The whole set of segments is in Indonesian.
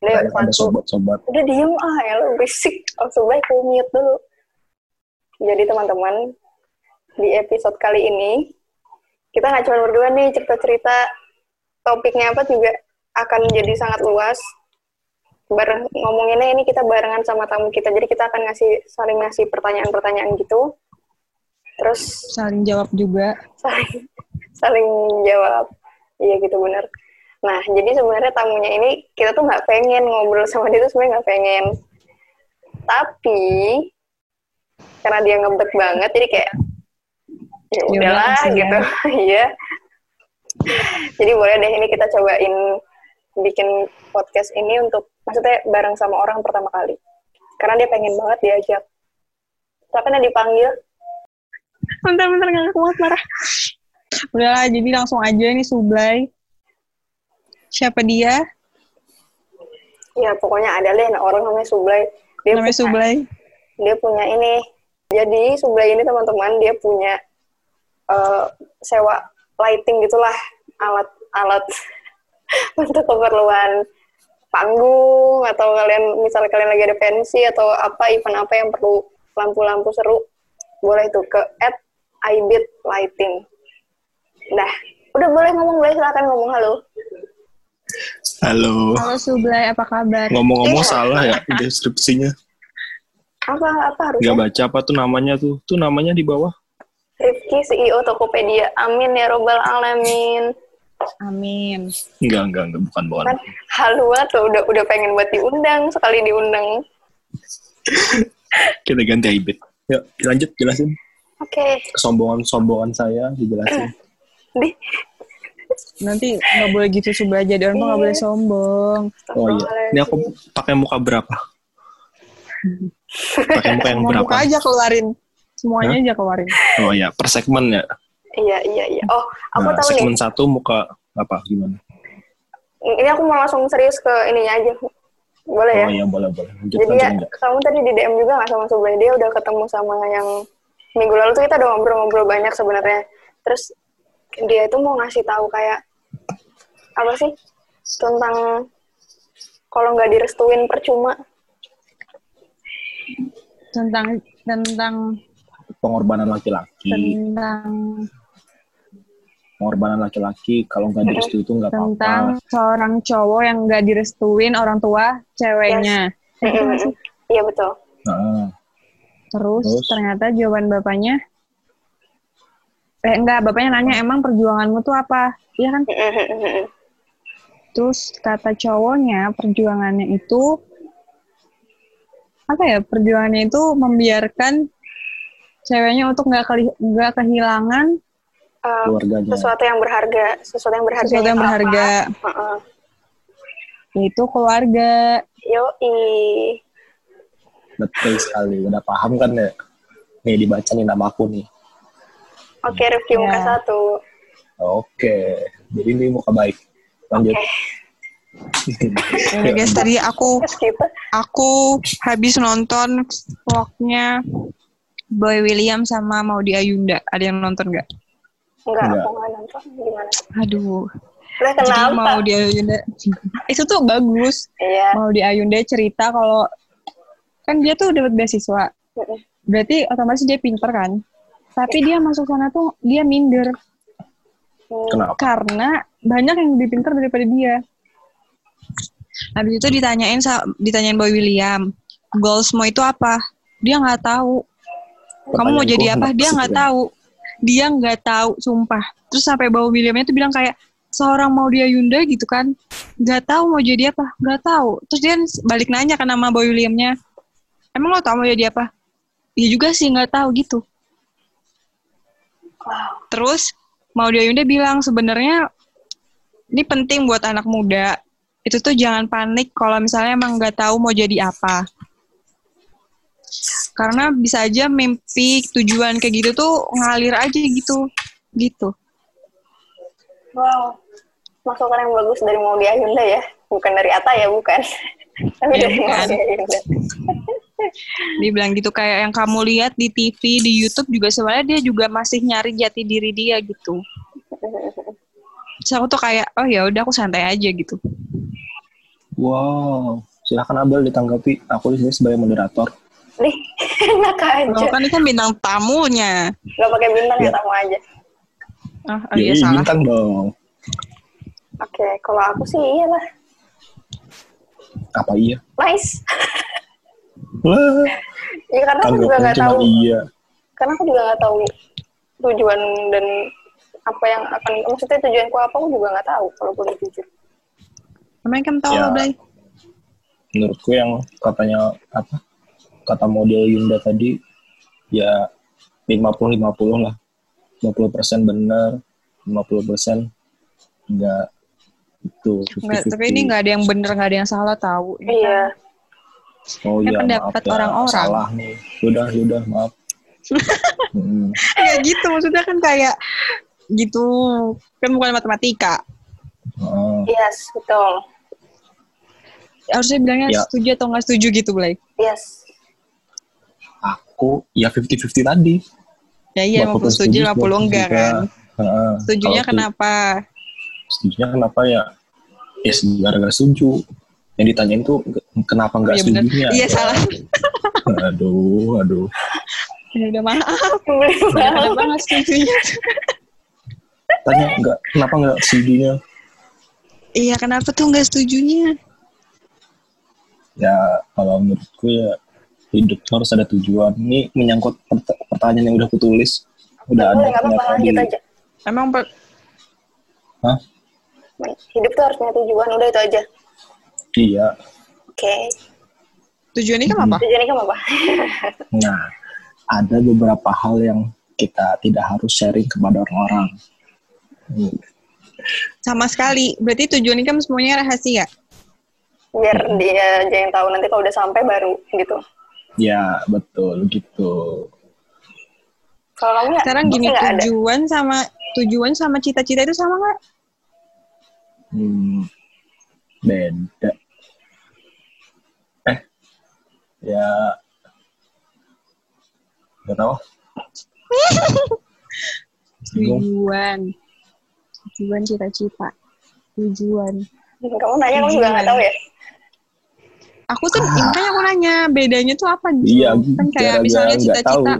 Ada sobat-sobat. Udah diem ah ya lu berisik. Langsung baik aku mute dulu. Jadi teman-teman, di episode kali ini, kita nggak cuma berdua nih cerita-cerita topiknya apa juga akan jadi sangat luas. Bareng ngomonginnya ini kita barengan sama tamu kita. Jadi kita akan ngasih saling ngasih pertanyaan-pertanyaan gitu. Terus Saling jawab juga. saling saling jawab iya gitu bener nah jadi sebenarnya tamunya ini kita tuh nggak pengen ngobrol sama dia tuh sebenarnya nggak pengen tapi karena dia ngebet banget jadi kayak ya Ya udah, udahlah kasihan. gitu iya jadi boleh deh ini kita cobain bikin podcast ini untuk maksudnya bareng sama orang pertama kali karena dia pengen banget diajak tapi nah dipanggil Bentar-bentar gak kuat marah. Udahlah, jadi langsung aja nih Sublay. Siapa dia? Ya pokoknya ada deh orang namanya Sublay. Dia Namanya punya, Sublay. Dia punya ini. Jadi Sublay ini teman-teman dia punya eh, sewa lighting gitulah alat-alat untuk keperluan panggung atau kalian misalnya kalian lagi ada pensi atau apa event apa yang perlu lampu-lampu seru boleh tuh ke at ibit lighting. Dah, udah boleh ngomong boleh silakan ngomong halo. Halo. Halo Sublay, apa kabar? Ngomong-ngomong Iya. salah ya deskripsinya. Apa apa harusnya? Nggak baca apa tuh namanya tuh. Tuh namanya di bawah. Rifki CEO Tokopedia. Amin ya robbal alamin. Amin. Enggak, enggak, enggak. Bukan, bukan. Kan halu banget tuh udah udah pengen buat diundang sekali diundang. Kita ganti Ibit. Yuk, lanjut jelasin. Oke, Kesombongan-sombongan saya dijelasin. di Nanti nggak boleh gitu Sublay, jadi orang nggak boleh sombong. Oh iya. Ini aku pakai muka berapa? pakai muka yang berapa? buka aja keluarin. Semuanya aja keluarin. Oh iya, per segmen ya. Iya iya iya. Oh, aku Nah, tahu nih. segmen satu muka apa gimana? Ini aku mau langsung serius ke ininya aja. Boleh ya? Oh iya, boleh, boleh. Lanjut, Jadi lanjut, ya, lanjut. kamu tadi di DM juga nggak sama Sublay? Dia udah ketemu sama yang minggu lalu tuh kita udah ngobrol-ngobrol banyak sebenarnya. Terus dia itu mau ngasih tahu kayak apa sih tentang kalau nggak direstuin percuma. Tentang tentang Pengorbanan laki-laki. tentang Pengorbanan laki-laki kalau nggak direstui itu nggak tentang apa-apa. seorang cowok yang nggak direstuin orang tua ceweknya. Sih? Iya betul. Nah, Terus, Terus? ternyata jawaban bapaknya eh enggak, bapaknya nanya emang perjuanganmu tuh apa? Iya kan? Terus kata cowoknya perjuangannya itu apa ya? Perjuangannya itu membiarkan ceweknya untuk nggak keli- nggak kehilangan Eh, keluarganya. sesuatu yang berharga, sesuatu yang berharga. sesuatu yang berharga, Heeh. yaitu keluarga. Yoi. Betul sekali. Udah paham kan ya? Nih dibaca nih nama aku nih. Oke, review muka Ya. satu. Oke. Jadi ini muka baik. Lanjut. Udah guys, tadi aku aku habis nonton vlognya Boy William sama Maudi Ayunda. Ada yang nonton nggak? enggak, Enggak. aku nggak nonton. Gimana? Aduh. Lah Jadi kenapa? Maudi Ayunda itu tuh bagus. Iya. Maudi Ayunda cerita kalau kan dia tuh dapat beasiswa. Berarti otomatis dia pinter kan. Tapi dia masuk sana tuh dia minder Kenapa? karena banyak yang lebih pinter daripada dia. Habis itu ditanyain ditanyain Boy William, goalsmu itu apa? Dia nggak tahu. Kamu mau jadi apa? Dia nggak kan? tahu. Dia nggak tahu, sumpah. Terus sampai Boy Williamnya tuh bilang kayak seorang mau dia Yunda gitu kan, nggak tahu mau jadi apa, nggak tahu. Terus dia balik nanya ke nama Boy Williamnya, emang lo tau mau jadi apa? Iya juga sih nggak tahu gitu. Terus mau Yunda bilang sebenarnya ini penting buat anak muda. Itu tuh jangan panik kalau misalnya emang nggak tahu mau jadi apa. Karena bisa aja mimpi tujuan kayak gitu tuh ngalir aja gitu. Gitu. Wow. Masukan yang bagus dari Maudi Ayunda ya. Bukan dari Ata ya, bukan. Tapi Iya, dari bukan. Dia bilang gitu kayak yang kamu lihat di TV, di YouTube juga sebenarnya dia juga masih nyari jati diri dia gitu. Terus aku tuh kayak, oh ya udah aku santai aja gitu. Wow, silakan Abel ditanggapi. Aku di sini sebagai moderator. Nih, enak aja. kan itu bintang tamunya. Gak pakai bintang ya Ya. tamu aja. Ah, oh iya salah. bintang dong. Oke, kalau aku sih iyalah. Apa iya? Nice. Wah, Ya karena aku juga nggak tahu. iya. Karena aku juga nggak tahu tujuan dan apa yang akan maksudnya tujuanku apa aku juga nggak tahu kalau boleh jujur. Emang kamu tahu Ya. lo, Blay? Menurutku yang katanya apa? Kata model Yunda tadi ya 50-50 lah. 50% benar, 50% enggak itu. Nggak, tapi ini nggak ada yang bener, nggak ada yang salah tahu. Kan Iya. Oh iya, pendapat maaf ya, orang-orang. Salah nih. Sudah, sudah, maaf. Hmm. Kayak gitu, maksudnya kan kayak gitu. Kan bukan matematika. Ah, Yes, betul. Harusnya bilangnya Ya. setuju atau nggak setuju gitu, Blay. Yes. aku ya 50-50 tadi. Ya iya, 50 setuju, 50 enggak kan. Heeh. Setujunya kenapa? Setujunya kenapa ya? Ya gara-gara setuju. Yang ditanyain tuh kenapa nggak Iya bener. setujunya? Iya salah. aduh, aduh. Ya udah maaf. Banget. Kenapa nggak setujunya? Tanya nggak kenapa nggak setujunya? Iya, kenapa tuh nggak setujunya? Ya kalau menurutku ya hidup harus ada tujuan. Ini menyangkut pert- pertanyaan yang udah kutulis. Udah ada Boleh, apa-apa, ternyata di. lanjut aja. Emang per- Hah? Hidup tuh harus punya tujuan, udah itu aja. Iya. Oke. tujuannya kan apa? Tujuannya kamu apa? Nah, ada beberapa hal yang kita tidak harus sharing kepada orang-orang. Hmm. Sama sekali. Berarti tujuannya kan semuanya rahasia. Biar dia aja yang tahu nanti kalau udah sampai baru gitu. Ya, betul gitu. Kalau kamu ya, Sekarang gini, nggak ada. tujuan sama tujuan sama cita-cita itu sama nggak? Hmm, beda. Eh, ya, nggak tahu. Tujuan. Tujuan cita-cita. Tujuan. Kamu nanya kamu juga nggak tahu ya? Aku tuh, Ah. ya makanya aku nanya, bedanya tuh apa? Ju? Iya, kan kayak misalnya cita-cita,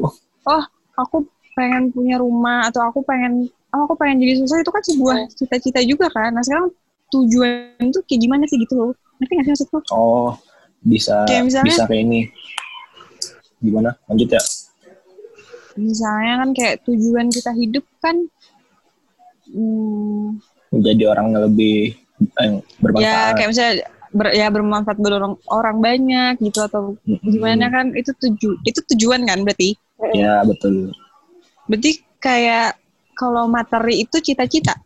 oh aku pengen punya rumah, atau aku pengen, oh aku pengen jadi susah, itu kan sebuah cita-cita juga kan. Nah sekarang tujuan tuh kayak gimana sih gitu loh. Ngerti nggak sih maksudku? Oh, bisa, Kayak misalnya- bisa kayak ini. Gimana? Lanjut ya. Misalnya kan kayak tujuan kita hidup kan, hmm, Menjadi orang yang lebih eh, bermanfaat. ya kayak misalnya ber, ya bermanfaat buat orang, orang banyak gitu atau Mm-mm. gimana kan itu tuju itu tujuan kan berarti Ya, betul. berarti kayak kalau materi itu cita-cita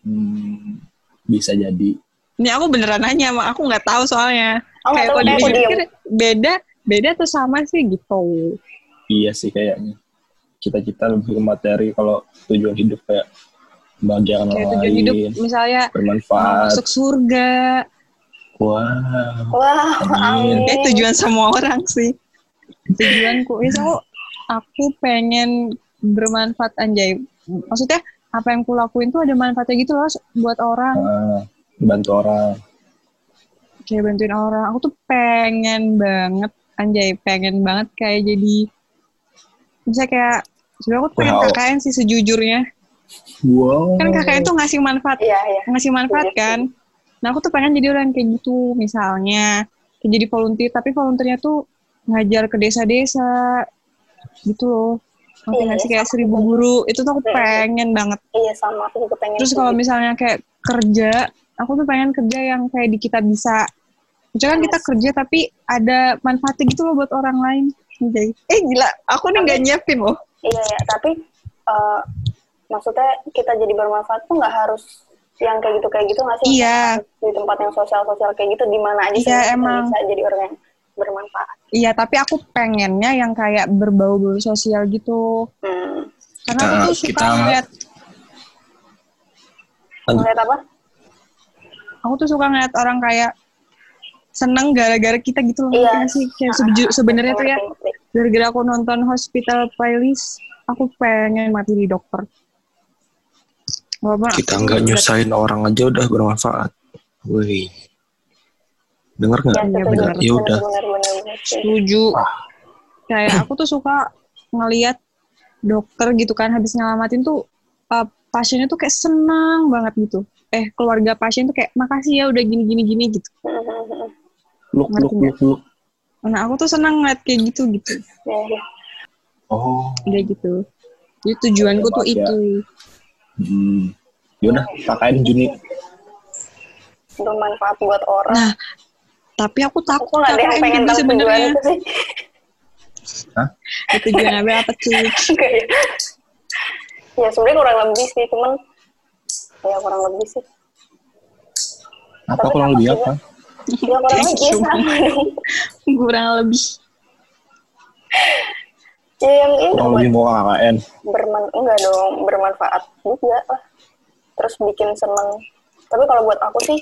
Hmm, bisa jadi. Ini aku beneran nanya Mak. aku nggak tahu soalnya Oh, kayak kalau aku dipikir beda beda tuh sama sih gitu Iya sih kayaknya. Cita-cita lebih ke materi kalau tujuan hidup kayak kayak orang tujuan lain, hidup misalnya bermanfaat. masuk surga Wah, Wah, Amin. amin. kayak tujuan semua orang sih tujuanku itu aku pengen bermanfaat anjay maksudnya apa yang kulakuin tuh ada manfaatnya gitu loh buat orang ah, bantu orang. kayak bantuin orang aku tuh pengen banget anjay pengen banget kayak jadi bisa kayak sebenarnya aku tuh pengen Wow. KKN sih sejujurnya Wow. kan KKN tuh ngasih manfaat Iya, iya. ngasih manfaat Setuju, kan nah aku tuh pengen jadi orang kayak gitu misalnya kayak jadi volunteer tapi volunteernya tuh ngajar ke desa-desa gitu loh Ngerti Iya, nggak sih iya, kayak seribu guru itu tuh aku Mm-mm. pengen banget Iya, sama. Aku juga pengen. terus kalau misalnya kayak kerja aku tuh pengen kerja yang kayak di kita bisa Maksudnya kan kita kerja tapi ada manfaatnya gitu loh buat orang lain Anjay. eh gila aku nih nggak nyiapin loh Iya, ya. Tapi eh, maksudnya kita jadi bermanfaat tuh nggak harus yang kayak gitu kayak gitu nggak sih? Iya. Di tempat yang sosial-sosial kayak gitu di mana aja Iya, kita emang. bisa jadi orang yang bermanfaat. iya tapi aku pengennya yang kayak berbau-bau sosial gitu Hmm. karena Kita- aku tuh suka kita- ngeliat. Ngeliat apa? Aku tuh suka ngeliat orang kayak seneng gara-gara kita gitu loh Iya. nggak sih kayak sebeju- sebenarnya tuh ya gara-gara aku nonton Hospital Playlist aku pengen mati di dokter Walaupun Kita nggak nyusahin orang aja udah bermanfaat. Wih. Dengar nggak? Ya. Dengar. Ya udah. Setuju. Kayak aku tuh suka ngeliat dokter gitu kan habis ngelamatin tuh uh, pasiennya tuh kayak senang banget gitu. Eh keluarga pasien tuh kayak makasih ya udah gini gini gini gitu. Luk, luk, Ngerti luk, luk. Nah aku tuh senang ngeliat kayak gitu gitu. Ya, ya. Oh. Udah gitu. Jadi tujuanku tuh ya. itu. Hmm. Yaudah, KKN Juni. Bermanfaat buat orang. Nah, tapi aku takut Aku nggak ada yang KKN pengen juga tahu tujuan sebenarnya. itu sih. Ya, Tujuan apa ya. Ya sebenarnya kurang lebih sih, cuman ya kurang lebih sih. Apa Tapi kurang lebih apa? Ya kurang lebih sama dong. Kurang lebih. Ya yang ini Kurang lebih mau KKN. berman enggak dong bermanfaat juga lah. Terus bikin seneng. Tapi kalau buat aku sih,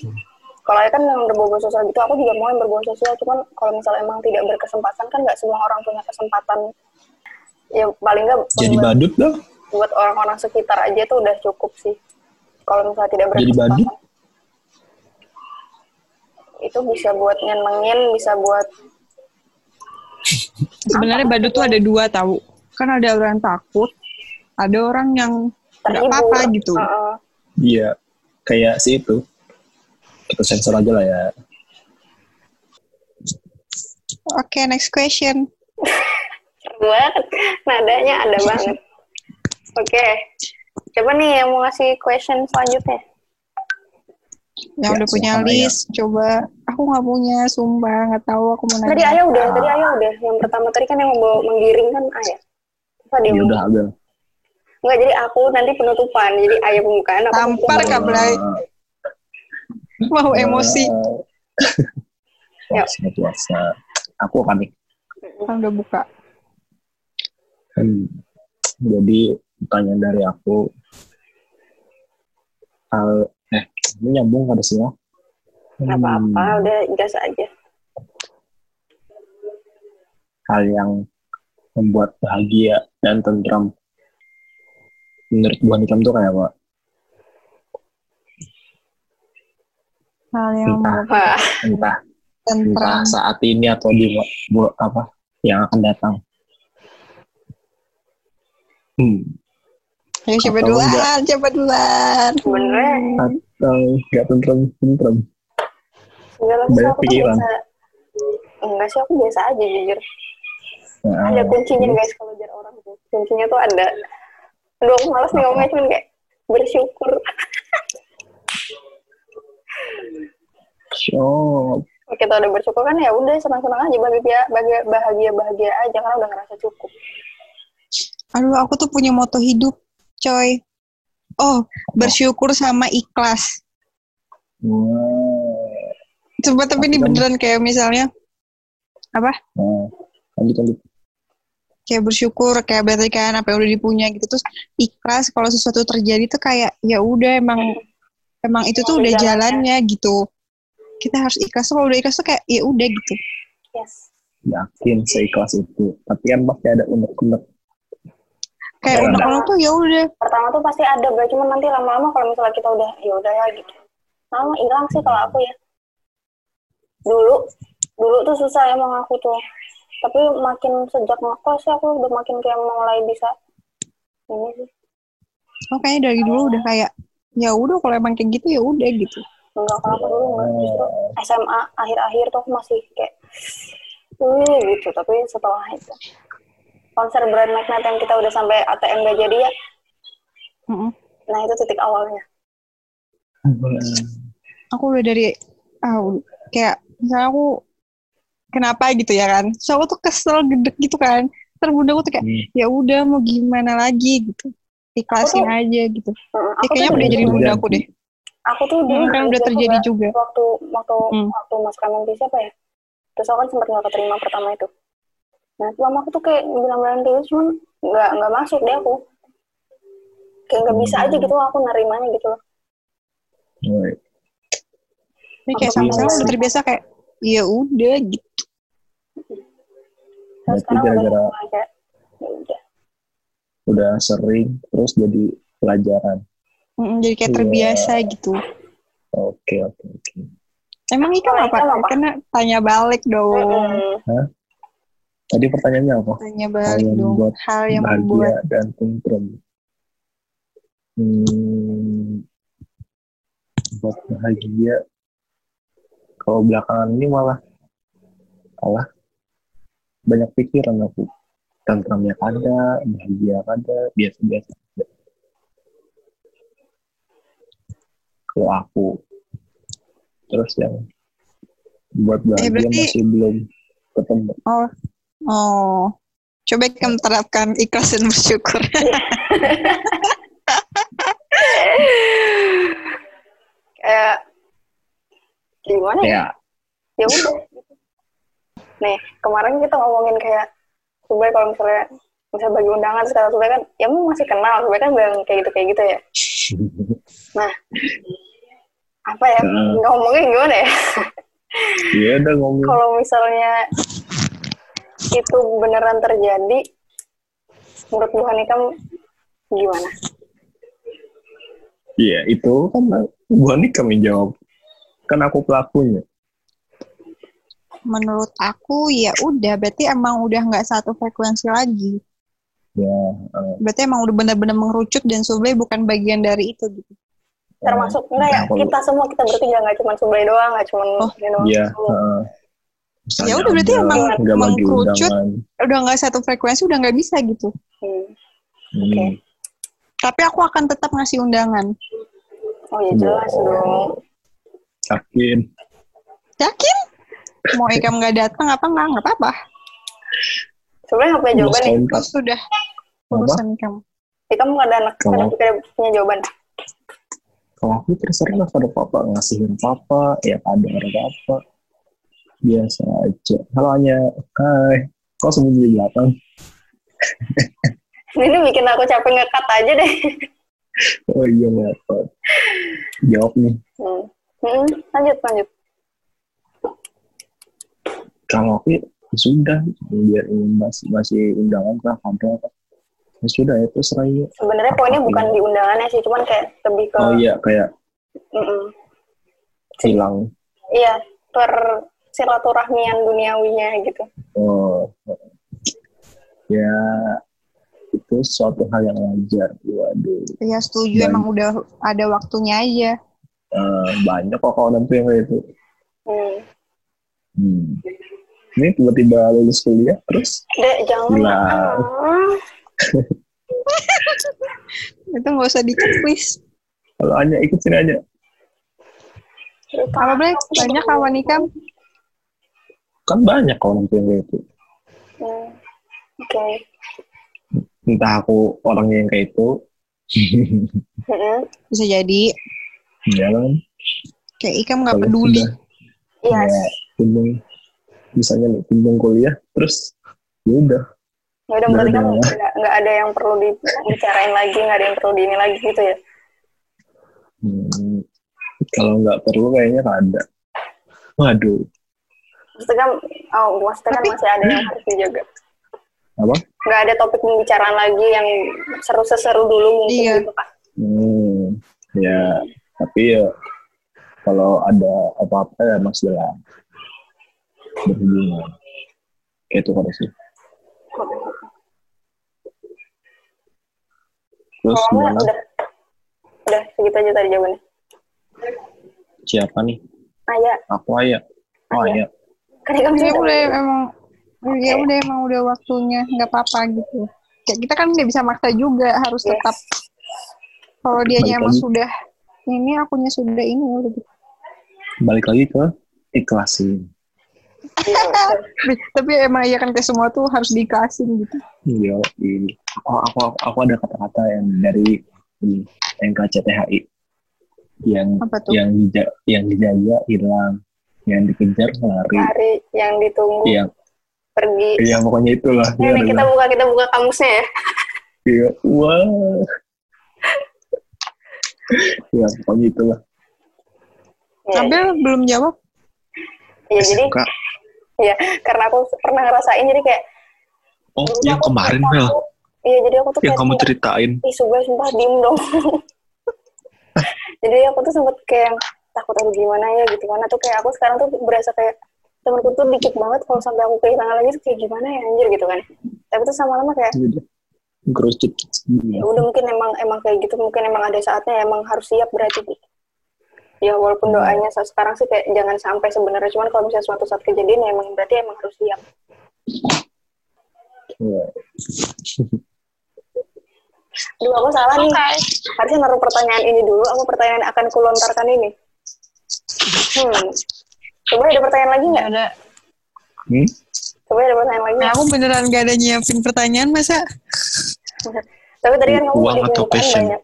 kalau ya kan yang berbau sosial gitu, aku juga mau yang berbau sosial. Cuman kalau misalnya emang tidak berkesempatan kan nggak semua orang punya kesempatan. Ya paling nggak Jadi buat, badut dah. buat orang-orang sekitar aja tuh udah cukup sih. Kalau misalnya tidak Jadi berkesempatan. badut? Itu bisa buat nyenengin, bisa buat Sebenarnya badut tuh ada dua tahu. Kan ada orang takut, ada orang yang nggak terhibur. apa-apa gitu. Heeh. Iya. Kayak si itu. Kita sensor aja lah ya. Oke, next question. Banget. Nadanya ada banget. Oke. Coba nih yang mau ngasih question selanjutnya. Yang Ya, udah punya Ayah. list, coba. Aku nggak punya, sumpah nggak tahu aku mau nanya. Tadi ayah udah, tadi ayah udah. Yang pertama tadi kan yang membawa menggiring kan ayah. Apa dia? Ya udah, Abel. Enggak, jadi aku nanti penutupan. Jadi ayah pembukaan. aku Tampar penutupan. Kak Blay. Mau emosi. Yuk. Puasa, puasa. Aku akan nih. Kan udah buka. Hmm. Jadi pertanyaan dari aku hal eh ini nyambung pada sih ya. Apa-apa, udah gas aja. Hal yang membuat bahagia dan tentram menurut Bu Nikam tuh kayak apa? Hal yang Entah, Wah, entah, entah tentram. saat ini atau di bu- apa yang akan datang. Hmm. Ayo siapa Atau duluan? Siapa duluan? sebenarnya Atau nggak tentram. segala sesuatu Banyak tuh pikiran. biasa. Enggak sih, aku biasa aja jujur. Nah, ada kuncinya guys kalau biar orang tuh. Kuncinya tuh ada. Aduh, aku malas nih ngomongnya cuman kayak bersyukur. Kalau kita udah bersyukur kan ya udah senang-senang aja bahagia bahagia bahagia bahagia aja karena udah ngerasa cukup. Aduh, aku tuh punya moto hidup, coy. Oh, bersyukur sama ikhlas. Wow. Coba tapi ini beneran kayak misalnya apa? Nah, lanjut lanjut. Kayak bersyukur, kayak berarti kan apa yang udah dipunya gitu. Terus ikhlas kalau sesuatu terjadi tuh kayak ya udah emang emang itu tuh udah udah jalannya. jalannya gitu. Kita harus ikhlas. Kalau udah ikhlas tuh kayak ya udah gitu. Yes. Yakin seikhlas itu. Tapi kan pasti ada unek-unek. Kayak Jalan. unek-unek tuh ya udah. Pertama tuh pasti ada, Bro. Cuman nanti lama-lama kalau misalnya kita udah ya udah ya gitu. Lama hilang sih kalau aku ya. Dulu dulu tuh susah emang aku tuh. Tapi makin sejak ngekos sih aku udah makin kayak mulai bisa ini sih. Oh, kayaknya dari dulu udah kayak ya udah kalau emang kayak gitu ya udah gitu. Enggak kalau aku dulu enggak justru SMA akhir-akhir tuh aku masih kayak wih gitu tapi setelah itu konser brand magnet yang kita udah sampai ATM gak jadi ya Mm-mm. nah itu titik awalnya Aku udah dari ah, udah- kayak misalnya aku kenapa gitu ya kan. So aku tuh kesel gedek gitu kan. Terus bunda aku tuh kayak Hmm. ya udah mau gimana lagi gitu. Ikhlasin tuh- aja gitu. Mm, Ya, kayaknya tuh udah jadi bunda aku deh. aku tuh dulu Hmm, kan udah terjadi juga. waktu waktu Hmm. waktu masuk MMP siapa ya terus aku kan sempat nggak keterima pertama itu nah mama aku tuh kayak bilang-bilang kayak gitu cuman nggak nggak masuk deh aku kayak nggak bisa aja gitu aku nerimanya gitu loh. Ini kayak sama-sama udah terbiasa kayak ya udah gitu. terus sekarang udah gara-gara ya udah udah sering terus jadi pelajaran. Mm, jadi kayak Iya. terbiasa gitu. Oke, oke, oke. Emang Ika Kalau apa? Ika apa? Kena tanya balik dong. Mm-mm. Tadi pertanyaannya apa? Tanya balik yang dong. membuat Hal yang membuat dan tentram. Hmm, buat bahagia. Kalau belakangan ini malah malah banyak pikiran aku. Tentramnya ada, bahagia ada, biasa-biasa. Kalau aku. Terus yang buat bahagia berarti- masih belum ketemu. oh oh coba kamu terapkan ikhlas dan bersyukur. Kayak gimana ya? Ya, Ya udah. Nih, kemarin kita ngomongin kayak sebenarnya kalau misalnya misalnya bagi undangan sekarang sebenarnya kan ya emang masih kenal sebenarnya kan bilang kayak gitu kayak gitu ya. Apa ya? Hmm. Ngomongnya gimana ya? Iya udah ngomong. kalau misalnya itu beneran terjadi, menurut Bu Hanikam gimana? Iya, itu kan gua nih kami jawab. Kan aku pelakunya. Menurut aku ya udah berarti emang udah nggak satu frekuensi lagi. Ya, eh, Berarti emang udah benar-benar mengerucut dan Sublay bukan bagian dari itu gitu. Termasuk enggak ya? nah, Kita semua kita bertiga nggak cuma Sublay doang, nggak cuma Oh, doang. Iya, Semua. Misalnya Ya udah, berarti emang mengkerucut. Udah nggak satu frekuensi udah nggak bisa gitu. Hmm. Hmm, Oke. Tapi aku akan tetap ngasih undangan. Oh ya jelas Oh. dong. Yakin. Yakin? Mau Ikam nggak datang apa nggak nggak apa-apa. Sebenarnya nggak punya jawaban nih. Sudah urusan kamu. Kamu nggak ada anak, anak kita punya jawaban. Kalau aku terserah pada papa ngasihin papa, ya ada ada apa. Biasa aja. Halo Anya, hai. Kok sembunyi di belakang? Ini bikin aku capek ngekat aja deh. Oh iya nggak apa. Jawab nih. Hmm. Hmm, lanjut, lanjut. kalau aku ya sudah biar masih masih undangan kah ada kah ya sudah itu serai Sebenarnya poinnya bukan di undangannya sih, cuman kayak lebih ke, oh iya kayak Mm-mm. hilang iya, per silaturahmian duniawinya gitu. oh ya itu suatu hal yang wajar waduh Ya setuju Dan- emang udah ada waktunya aja. Eh, banyak kok kawan tuh yang kayak itu Hmm. hmm. ini tiba-tiba lulus kuliah terus Dek, jangan. Itu nggak usah di please. kalau hanya ikut sini aja Apa boleh banyak kawan Ikam? Kan banyak kawan tuh yang kayak itu Hmm. Oke. entah aku orangnya yang kayak itu. Bisa jadi jalan kayak Ikam nggak peduli. sudah Yes. ya misalnya nih kumbung kuliah terus ya udah Ya udah berarti kan Udah, udah. nggak nggak ada yang perlu dibicarain lagi, nggak ada yang perlu di ini lagi gitu ya. hmm, kalau nggak perlu kayaknya nggak ada waduh Maksudnya oh, maksudnya kan masih ada yang harus dijaga. apa Nggak ada topik pembicaraan lagi yang seru-seseru dulu mungkin Iya. gitu kan. hmm, ya tapi ya kalau ada apa-apa ya masih lah berhubungan kayak itu harus sih terus nggak, gimana udah, udah segitu aja tadi jawabannya. siapa nih Ah ya, aku Aya oh Aya. Aya kan kamu Ya udah emang ya udah emang udah waktunya nggak apa-apa gitu. Kayak kita kan nggak bisa maksa juga harus Yes. tetap kalau dia emang sudah ini akunya sudah ini udah gitu. balik lagi ke ikhlasin Iya. Tapi, emang ya kan kayak semua tuh harus diikhlasin gitu. Iya, ini. Aku, aku, aku ada kata-kata yang dari ini, NKCTHI yang Apa tuh? yang dija, yang dijaga hilang, yang dikejar lari, Hari yang ditunggu yang pergi. ya pokoknya itulah. Ini Ya, nih, kita buka kita buka kamusnya ya. Iya, wah. ya pokoknya itulah. Iya, Abel belum jawab. iya, jadi SMK. ya karena aku pernah ngerasain jadi kayak Oh, yang kemarin Mel, Iya, jadi aku tuh yang kamu ceritain. Ih, sumpah, sumpah, diem dong. jadi aku tuh sempet kayak takut aku gimana ya gitu mana tuh kayak aku sekarang tuh berasa kayak temenku tuh dikit banget kalau sampai aku kehilangan lagi tuh kayak gimana ya anjir gitu kan tapi tuh sama lama kayak Udah. Gerocet. ya udah mungkin emang emang kayak gitu mungkin emang ada saatnya emang harus siap berarti gitu. ya walaupun doanya saat sekarang sih kayak jangan sampai sebenarnya cuman kalau misalnya suatu saat kejadian ya emang berarti emang harus siap Iya. Duh, aku salah nih. Harusnya naruh pertanyaan ini dulu. Aku pertanyaan akan kulontarkan ini. Hmm. Coba ada pertanyaan lagi nggak? Ada. Hmm? Coba ada pertanyaan lagi. Nah, aku beneran gak ada nyiapin pertanyaan masa Tapi tadi kan kamu Uang atau passion? banyak.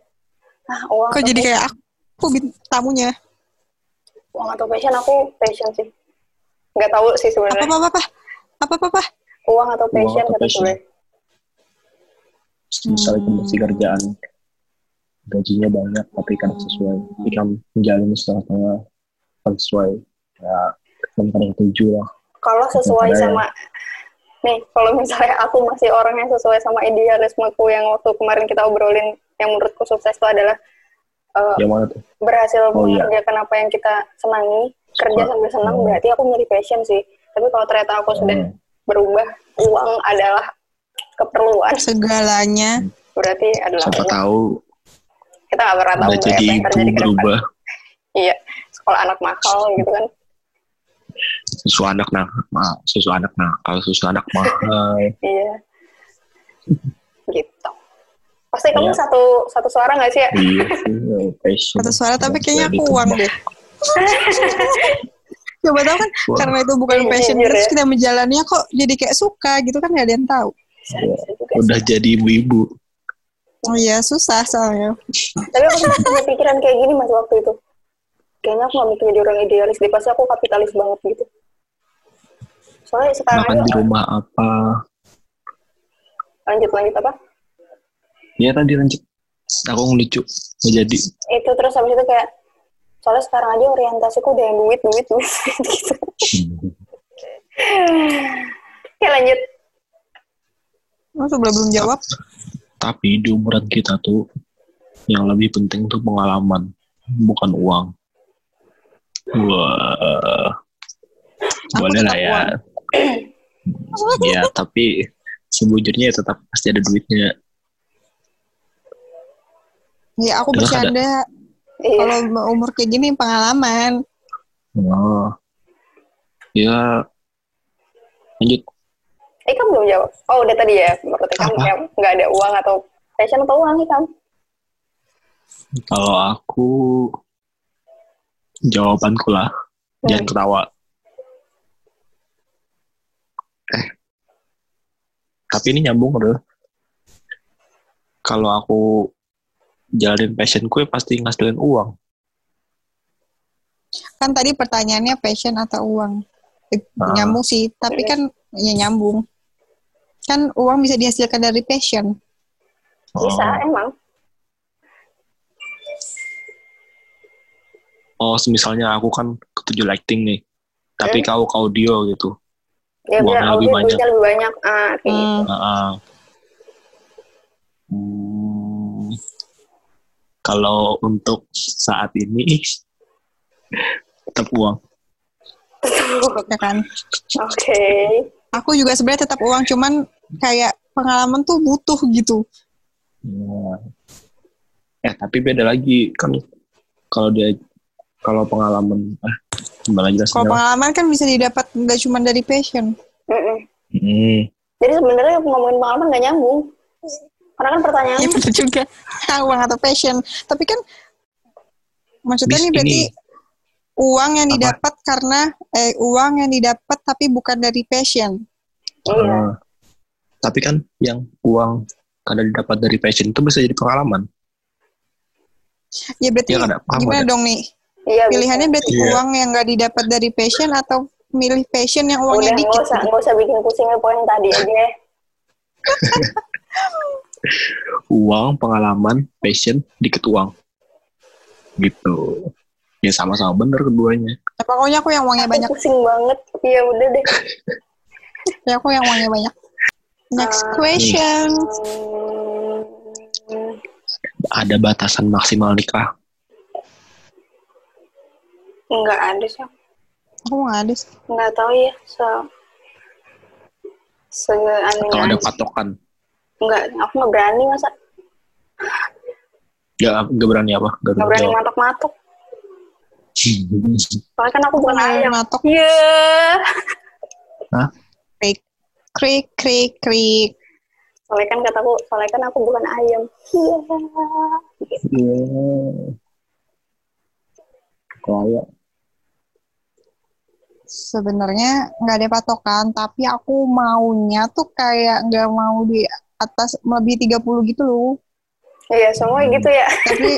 Ah, uang kok atau jadi passion? kayak aku tamunya. Uang atau passion? Aku passion sih. Nggak tahu sih Apa sebenarnya. apa apa? Apa apa apa? Uang atau passion atau kata passion? Misalnya Hmm. kondisi kerjaan gajinya banyak tapi kan sesuai. Tapi kan menjalani setengah-setengah sesuai. Ya, kan kadang tujuh lah. Kalau sesuai ya. sama nih, kalau misalnya aku masih orang yang sesuai sama idealismeku yang waktu kemarin kita obrolin yang menurutku sukses itu adalah eh, Yang mana tuh? berhasil Oh, iya. mengerjakan apa yang kita senangi kerja sambil senang oh. berarti aku milih passion sih tapi kalau ternyata aku sudah Hmm. berubah uang adalah keperluan Segalanya. berarti adalah Siapa uang. tahu kita nggak pernah tahu apa jadi yang ibu berubah. Iya sekolah anak makal gitu kan Susu anak nakal, susu anak nakal, susu anak mahal. iya gitu pasti kamu Iya. satu satu suara nggak sih ya iya sih, ya. Satu suara tapi kayaknya aku uang deh. Coba tahu kan Wah. karena itu bukan Iya, passion terus ya. kita menjalaninya kok jadi kayak suka gitu kan gak ada yang tahu. Sih. Udah jadi ibu-ibu. Oh iya susah soalnya. tapi aku punya pikiran kayak gini mas waktu itu kayaknya aku gak mikir jadi orang idealis deh pasti aku kapitalis banget gitu soalnya sekarang Makan di rumah apa? lanjut lanjut apa Ya tadi lanjut. Aku ngelucu. Nggak jadi. itu terus habis itu kayak soalnya sekarang aja orientasiku udah yang duit duit duit gitu oke lanjut Oh, sebelum belum jawab. Tapi di umuran kita tuh yang lebih penting tuh pengalaman, bukan uang. Wah, Aku boleh lah ya. ya, tapi sebujurnya ya tetap pasti ada duitnya. Ya aku Terus ada- bercanda. iya Kalau umur kayak gini pengalaman. Oh, ya lanjut. eh kamu belum jawab oh udah tadi ya berarti kamu kayak nggak ada uang atau passion atau uang nih kamu Kalau aku jawabanku lah, jangan Hmm. ketawa. Eh, tapi ini nyambung udah. Kalau aku jalanin passionku ya pasti ngasilin uang. Kan tadi pertanyaannya passion atau uang. Eh, Ah. Nyambung sih, tapi kan ya nyambung. Kan uang bisa dihasilkan dari passion. bisa Oh, emang oh misalnya aku kan ketujuh lighting nih, tapi kau ke audio gitu. ya biar Uangnya lebih banyak. lebih banyak ah kayak gitu Hmm. Ah, ah. Hmm, kalau untuk saat ini tetap uang. Ya kan? oke Aku juga sebenarnya tetap uang, cuman kayak pengalaman tuh butuh gitu. Ya. Eh tapi beda lagi kan kalau dia kalau pengalaman ah gimana Kalau pengalaman kan bisa didapat nggak cuma dari passion. Hmm, jadi sebenarnya ngomongin pengalaman nggak nyambung karena kan pertanyaannya Iya betul juga. uang atau passion. Tapi kan maksudnya Bis- nih berarti ini. uang yang Apa? didapat karena eh uang yang didapat tapi bukan dari passion. iya ah. tapi kan yang uang kada didapat dari passion itu bisa jadi pengalaman. Ya berarti Iya. Paham gimana ada. dong nih? Iya Pilihannya berarti Iya. uang yang nggak didapat dari passion atau milih passion yang udah uangnya nggak dikit. usah gitu. nggak usah bikin pusing poin tadi aja Uang, pengalaman, passion, dikit uang. Gitu. Ya sama-sama bener keduanya. Ya, pokoknya aku yang uangnya Aku banyak. pusing banget iya udah deh Ya aku yang uangnya banyak. Next Ah. question. Hmm, Ada batasan maksimal nikah. Enggak ada sih. Aku nggak ada sih. Enggak tahu ya. Se se Atau ada patokan? Enggak, aku nggak berani masa. Ya, nggak berani apa? Nggak Nggak berani jawab. matok-matok. Soalnya kan aku bukan Kalau ayam. matok Iya. krik krik krik krik. Soalnya kan kataku, soalnya kan aku bukan ayam. Iya. Iya. Kayak Sebenarnya nggak ada patokan, tapi aku maunya tuh kayak nggak mau di atas lebih 30 gitu loh. Iya, semua gitu ya. Tapi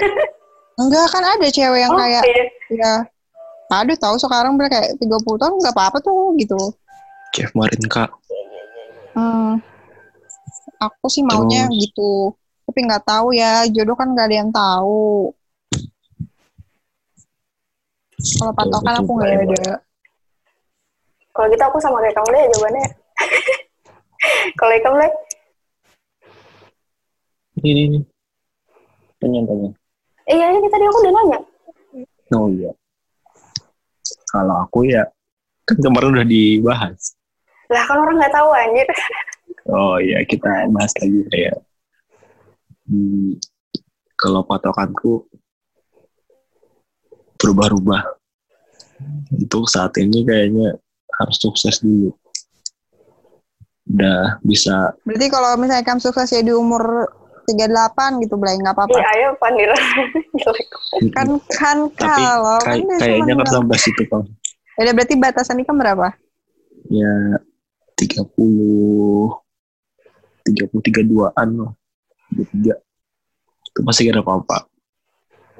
enggak kan ada cewek yang Oh, kayak iya. ya ada tahu sekarang mereka kayak 30 tahun nggak apa-apa tuh gitu. kayak kemarin kak. Hmm. Aku sih maunya Terus? gitu. Tapi nggak tahu ya, jodoh kan nggak ada yang tahu. Kalau patokan aku nggak ada. Kalau gitu aku sama kayak kamu deh jawabannya. Kalau kamu deh, Ini, ini. Tanya, tanya. iya ini tadi aku udah nanya. Oh iya. Kalau aku ya, kan kemarin udah dibahas. Lah kan orang nggak tahu anjir. Oh iya, kita bahas lagi ya. Hmm, kalau patokanku berubah-ubah. Untuk saat ini kayaknya harus sukses dulu. Udah bisa Berarti kalau misalnya kamu sukses ya di umur 38 gitu, Blay, nggak apa-apa. Iya, ayo pandir. Jelek. Kan kan tapi kalau kan kayaknya kan sampai situ kan. Ya berarti batasan nikah berapa? Ya 30 33 duaan lah. 33. Itu masih kira apa-apa.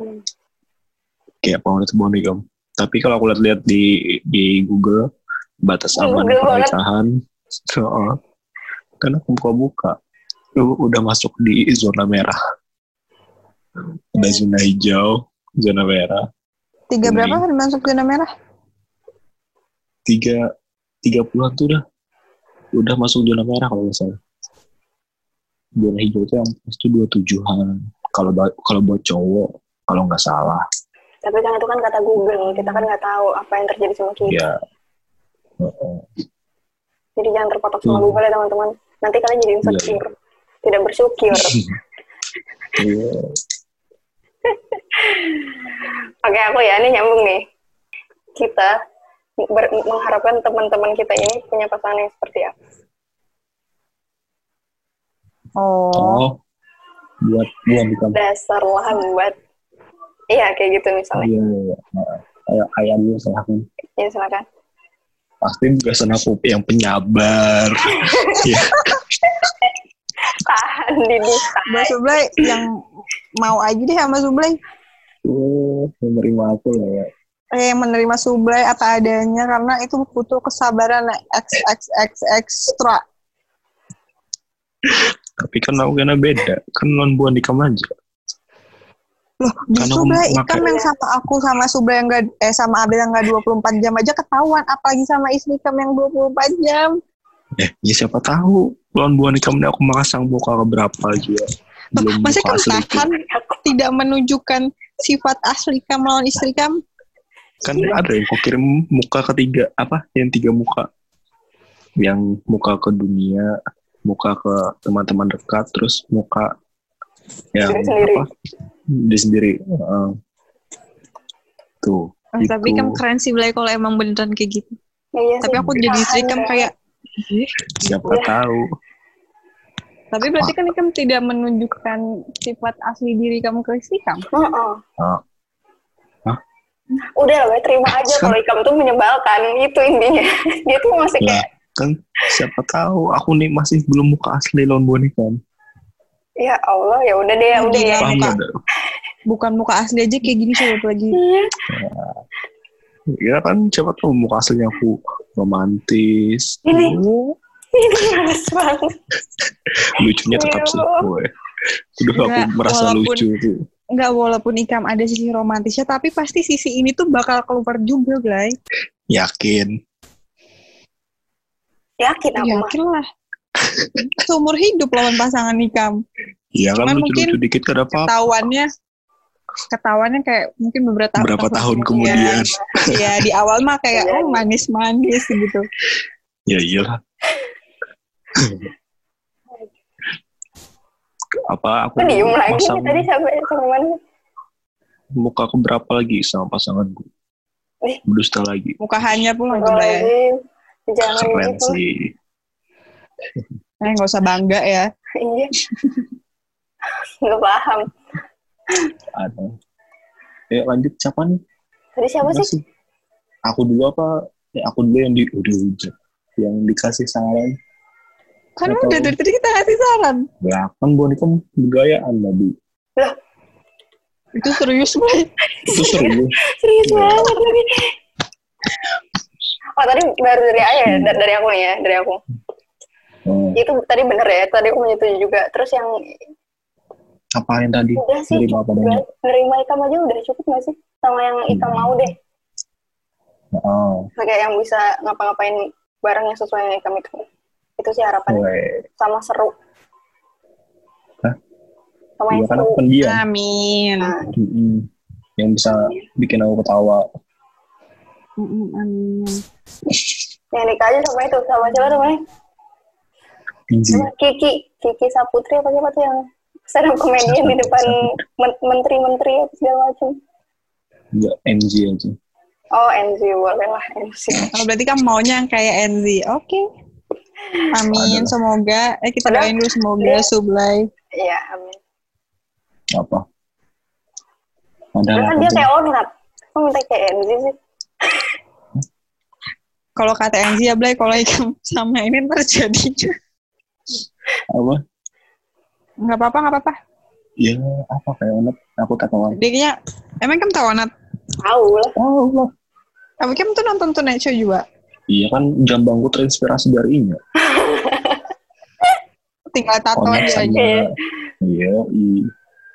Hmm. kayak Paulus Bonigam. Tapi kalau aku lihat-lihat di di Google batas Di aman pernikahan, soal karena aku buka-buka, lu udah masuk di zona merah. Ada zona hijau, zona merah, Tiga Ini. berapa kan masuk zona merah? tiga tiga puluhan tuh udah udah masuk zona merah kalau nggak salah. Zona hijau itu yang pasti dua tujuan. Kalau kalau buat cowok, kalau nggak salah, Tapi kan itu kan kata Google, kita kan nggak tahu apa yang terjadi sama kita. ya. Jadi jangan terpatok sama. Google ya teman-teman. Nanti kalian jadi insecure, tidak bersyukur. Iya. Oke, aku ya, ini nyambung nih. Kita ber- mengharapkan teman-teman kita ini punya pasangan yang seperti apa. Oh. Oh, buat buat bukan Dasar lambat. Iya, kayak gitu misalnya. Iya, iya, iya. Nah, Kayak kayak gue salah aku. Ya, silakan. Pasti bukan aku yang penyabar. Iya. Tahan di duka. Mbak Sublay yang mau aja deh sama Sublay. Oh, menerima aku lah ya. Eh, menerima Sublay apa adanya karena itu butuh kesabaran XXX extra. Tapi kan aku kena beda. Kan non buan di kamar aja. Loh, justru makan- Ikam yang sama aku sama Sublay yang gak, eh sama Abel yang gak 24 jam aja ketahuan, apalagi sama istri Ikam yang 24 jam. Eh, ya siapa tahu. Non buan di kamar aku makasang muka ke berapa juga. Belum Masa muka kan tahan tidak menunjukkan sifat asli Ikam lawan istri Ikam? Kan ada yang kau kirim muka ketiga. Apa? Yang tiga muka. Yang muka ke dunia, muka ke teman-teman dekat, terus muka yang apa? Diri sendiri. Heeh. Tuh. Oh, tapi Itu. Ikam keren sih Blay kalau emang beneran kayak gitu. Iya Tapi sih. aku jadi istri Tahan, kayak, siapa Iya. tahu tapi berarti kan Ikam tidak menunjukkan sifat asli diri kamu ke istri Ikam. Heeh. Ah. Hah? Udah lah, terima aja Kan- kalau Ikam tuh menyebalkan. Itu intinya. Dia tuh masih kayak, kan siapa tahu aku nih masih belum muka asli lawan boneka ya Allah, ya udah deh, ya udah ya. Paham muka. Bukan muka asli aja kayak gini coba lagi. Iya. ya kan siapa tahu muka aslinya aku romantis Ini. Oh, Ini males banget. lucunya tetap sih Ya gue udah aku merasa walaupun- lucu tuh Enggak walaupun Ikam ada sisi romantisnya, tapi pasti sisi ini tuh bakal keluar juga, Blay. yakin Yakin aku. Yakin lah. Seumur hidup lawan pasangan Ikam. Iya kan lucu-lucu mungkin dikit gak ada apa-apa Ketahuannya, ketahuannya kayak mungkin beberapa tahun, Berapa tahun kemudian. Iya, di awal mah kayak oh manis-manis gitu. Ya iyalah. Apa aku diem lagi pasang tadi sampai sampai mana? muka keberapa lagi sama pasanganku? Ih. Berdusta lagi. Muka hanya pulang tuh ya. Jangan Keren gitu. sih. Eh nggak usah bangga ya. Iya. Nggak paham. Ada. Ya lanjut siapa nih? Tadi siapa Apa sih? sih? Aku dulu apa? Ya, aku dulu yang di udah hujat. Yang dikasih saran. Kan Nggak udah dari tadi kita ngasih saran. Ya kan boneka bergayaan tadi. Itu serius banget. Itu serius. Serius Iya. banget lagi. Oh tadi baru dari ayah ya, Da- dari aku nih ya, dari aku. Oh, Itu tadi bener ya, tadi aku menyetujui juga. Terus yang apa yang tadi? udah sih, Nerima apa udah, nerima ikam aja udah cukup gak sih? Sama yang ikam mau deh. Oh, Kayak yang bisa ngapa-ngapain barang yang sesuai dengan ikam itu. Itu sih harapannya. weh. Sama seru. Hah? Sama Iya yang kan seru. pendiam. Amin. Nah, Mm-mm. Yang bisa bikin aku ketawa. Amin. yang nikah aja sama itu, sama siapa namanya? Sama Kiki, Kiki Saputri apa siapa tuh yang stand up comedian di depan men- menteri-menteri apa segala macam. Enggak, MG aja. Oh, NZ, boleh lah NZ. Oh, berarti kamu maunya yang kayak Enzi. Oke. Amin. Adalah. Semoga eh kita doain dulu semoga dia- Sublay. Iya, amin. Apa? Karena Padahal kan dia kayak Onat. Kok minta kayak NZ sih? Kalau kata Enzi ya Blay, kalau sama ini ntar jadinya. Apa? Nggak apa-apa, nggak apa-apa. Ya, apa kayak anak aku ketawa. Dia kayaknya, emang kamu tahu Nat? Tahu lah. Oh, Allah. Tapi kamu tuh nonton Tonight Show juga. Iya kan jambangku terinspirasi dari ini. Tinggal tato aja. Iya, iya.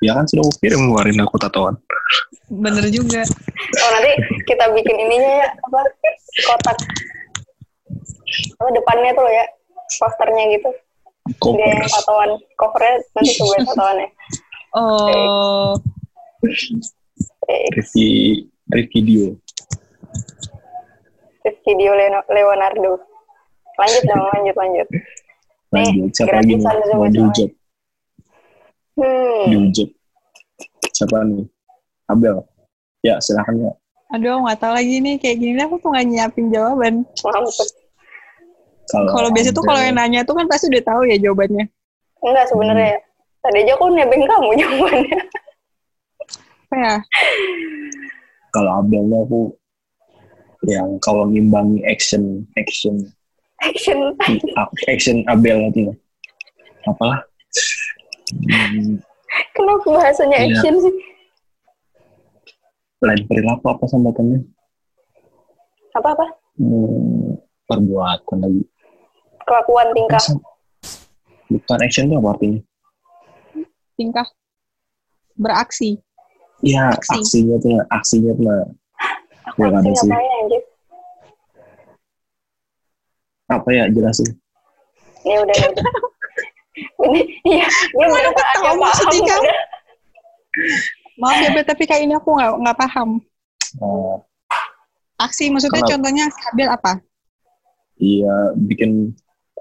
Ya kan sudah kirim ngeluarin aku tatoan. Bener juga. Oh, nanti kita bikin ininya ya, apa, kotak. Apa, depannya tuh ya, posternya gitu. Cover. tatoan. Covernya nanti coba tatoannya. Oh, Eh, Ricky, Ricky Dio. video Leno- Leonardo. Lanjut dong, lanjut, lanjut. Lanjut, siapa lagi nih? Mau. Hmm. Siapa nih? Abel. Ya, silahkan ya. aduh nggak tahu lagi nih kayak gini aku tuh nggak nyiapin jawaban. mampus. Kalau biasa tuh kalau yang nanya tuh kan pasti udah tahu ya jawabannya. Enggak sebenarnya ya. Tadi aja aku nebeng kamu jawabannya. Apa ya? Kalau Abelnya aku yang kalau ngimbangi action action Action. action Abel nanti apalah hmm, Kenapa bahasanya Iya. action sih? lain perilaku apa sambatannya Apa-apa? hmm, perbuatan lagi Kelakuan tingkah. Bukan action itu apa artinya Tingkah beraksi. ya Aksi. aksinya tuh aksinya tuh. Aku Ya, ada sih. apa ya jelasin Ya udah, ya udah. Ini, iya, merasa aku tahu maksudnya paham. Maaf ya, Bet, tapi kayak ini aku nggak nggak paham. Oh, Aksi maksudnya Kenapa? contohnya Abel apa? iya bikin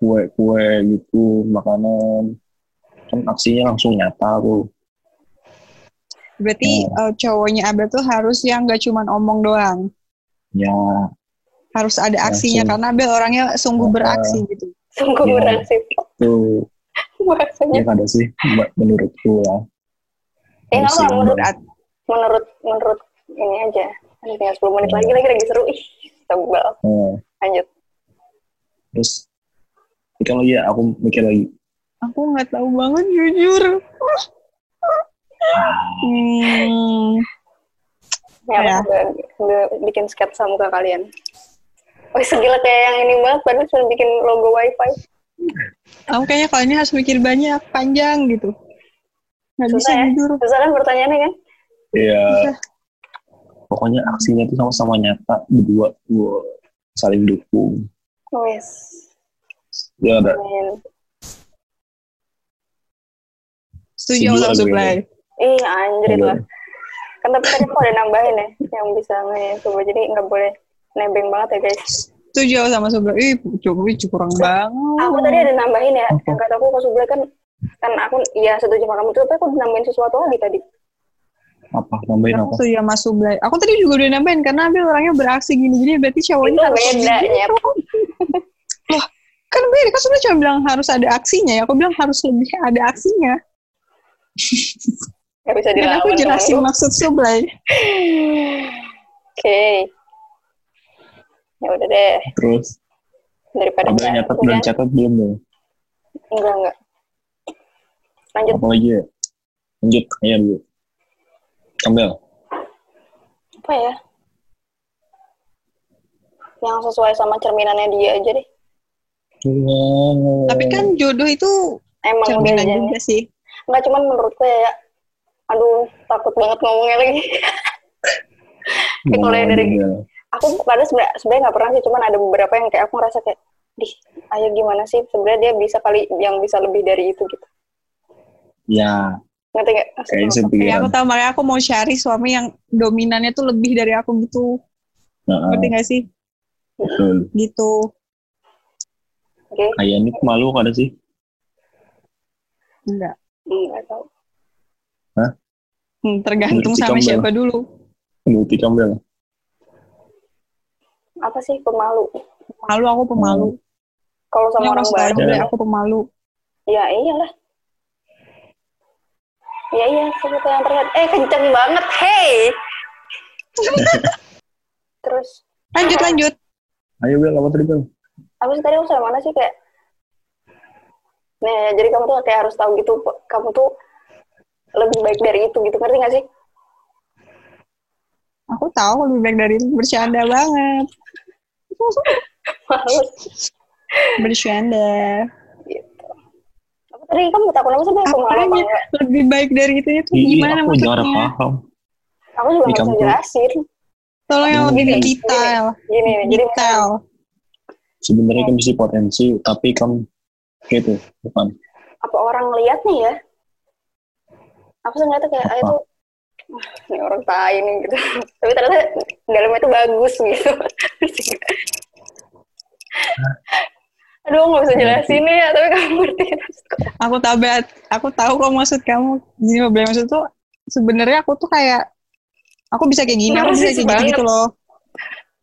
kue-kue gitu makanan kan aksinya langsung nyata tuh Berarti Oh. eh, cowoknya Abel tuh harus yang nggak cuman omong doang. ya Harus ada aksinya Langsung. karena Abel orangnya sungguh Oh. beraksi gitu. Sungguh Iya. beraksi. tuh Bahasanya. ya ada sih menurutku lah Ya nggak apa, seimbang. menurut, menurut, menurut ini aja. Ini tinggal 10 menit lagi, lagi lagi seru. Ih, tebal. Oh, Lanjut. terus mikir lagi ya aku mikir lagi Aku nggak tahu banget jujur. Hmm, Ya, Ya. aku udah, udah bikin sketsa muka kalian. Wih, segila kayak yang ini banget, padahal cuma bikin logo wifi. aku kayaknya kalau ini harus mikir banyak, panjang gitu. Nggak bisa ya? jujur. Susah kan pertanyaannya kan? Iya. Susah. Pokoknya aksinya tuh sama-sama nyata berdua wow, saling dukung. Wes. Ya ada. Amin. Setuju lagi, supply. Ih, anjir itu lah. kan tapi tadi aku ada nambahin ya yang bisa nge coba jadi nggak boleh nebeng banget ya guys Setuju sama Subla. Ih, Jokowi kurang banget. aku tadi ada nambahin ya Apa? yang kata aku ke Subla kan kan aku iya setuju sama kamu tuh tapi aku nambahin sesuatu lagi tadi Apa? Nambahin Aku apa? setuju sama Subla. Aku tadi juga udah nambahin karena Abil orangnya beraksi gini-gini berarti cowoknya Itu harus beda, gini Nyep. dong. Loh, kan beda. Kan Subla cuma bilang harus ada aksinya ya. Aku bilang harus lebih ada aksinya. nggak bisa Dan aku jelasin maksud Subla. oke ya udah deh Terus, daripada nyatet, udah. udah catat belum dong? enggak enggak lanjut Apa lagi ya? Lanjut, ayo dulu. Ambil. apa ya yang sesuai sama cerminannya dia aja deh Tapi kan jodoh itu emang udah juga sih. Enggak cuman menurutku ya, ya, aduh takut banget ngomongnya lagi. kalau yang dari- juga. aku pada sebenarnya sebenarnya nggak pernah sih, cuman ada beberapa yang kayak aku ngerasa kayak, di ayo gimana sih sebenarnya dia bisa kali yang bisa lebih dari itu gitu. Ya, Ngerti nggak? Saya Ya aku tahu makanya aku mau cari suami yang dominannya tuh lebih dari aku gitu. Nah, Ngerti gak sih? betul. Gitu. Oke, Kayak ini malu kan sih? Enggak. nggak tahu. Hmm, tergantung sama siapa dulu. Bukti Ambil. Apa sih pemalu? Malu aku pemalu. Kalau sama Yang orang baru, ya. aku pemalu. ya iyalah. Ya iya, seperti yang terlihat. Eh, kenceng banget, hey! Terus, Lanjut lanjut. Ayo Bel, apa tadi Bel? Apa sih tadi aku sama mana sih kayak Nah, jadi kamu tuh kayak harus tahu gitu, kamu tuh lebih baik dari itu gitu, ngerti gak sih? Aku tahu lebih baik dari itu bercanda banget. Males Bercanda. gitu. Apa tadi kamu takut apa sih? Apanya enggak? lebih baik dari itu itu Ih, gimana aku jarang maksudnya? paham. Aku juga nggak bisa jelasin. Tolong yang lebih gini. detail. Gini, nih, jadi Detail. Sebenarnya kan bisa potensi, tapi kan gitu, bukan? apa orang lihat nih ya? Aku sih ngeliatnya kayak, ah itu, "Wah, ini orang tai nih gitu. Tapi ternyata dalamnya itu bagus gitu. Aduh, nggak bisa jelasin nih ya, tapi kamu ngerti. Aku tahu bet, aku tahu kok maksud kamu. Gini loh, Bel, maksud tuh sebenarnya aku tuh kayak aku bisa kayak gini, aku bisa kayak gitu, gitu loh.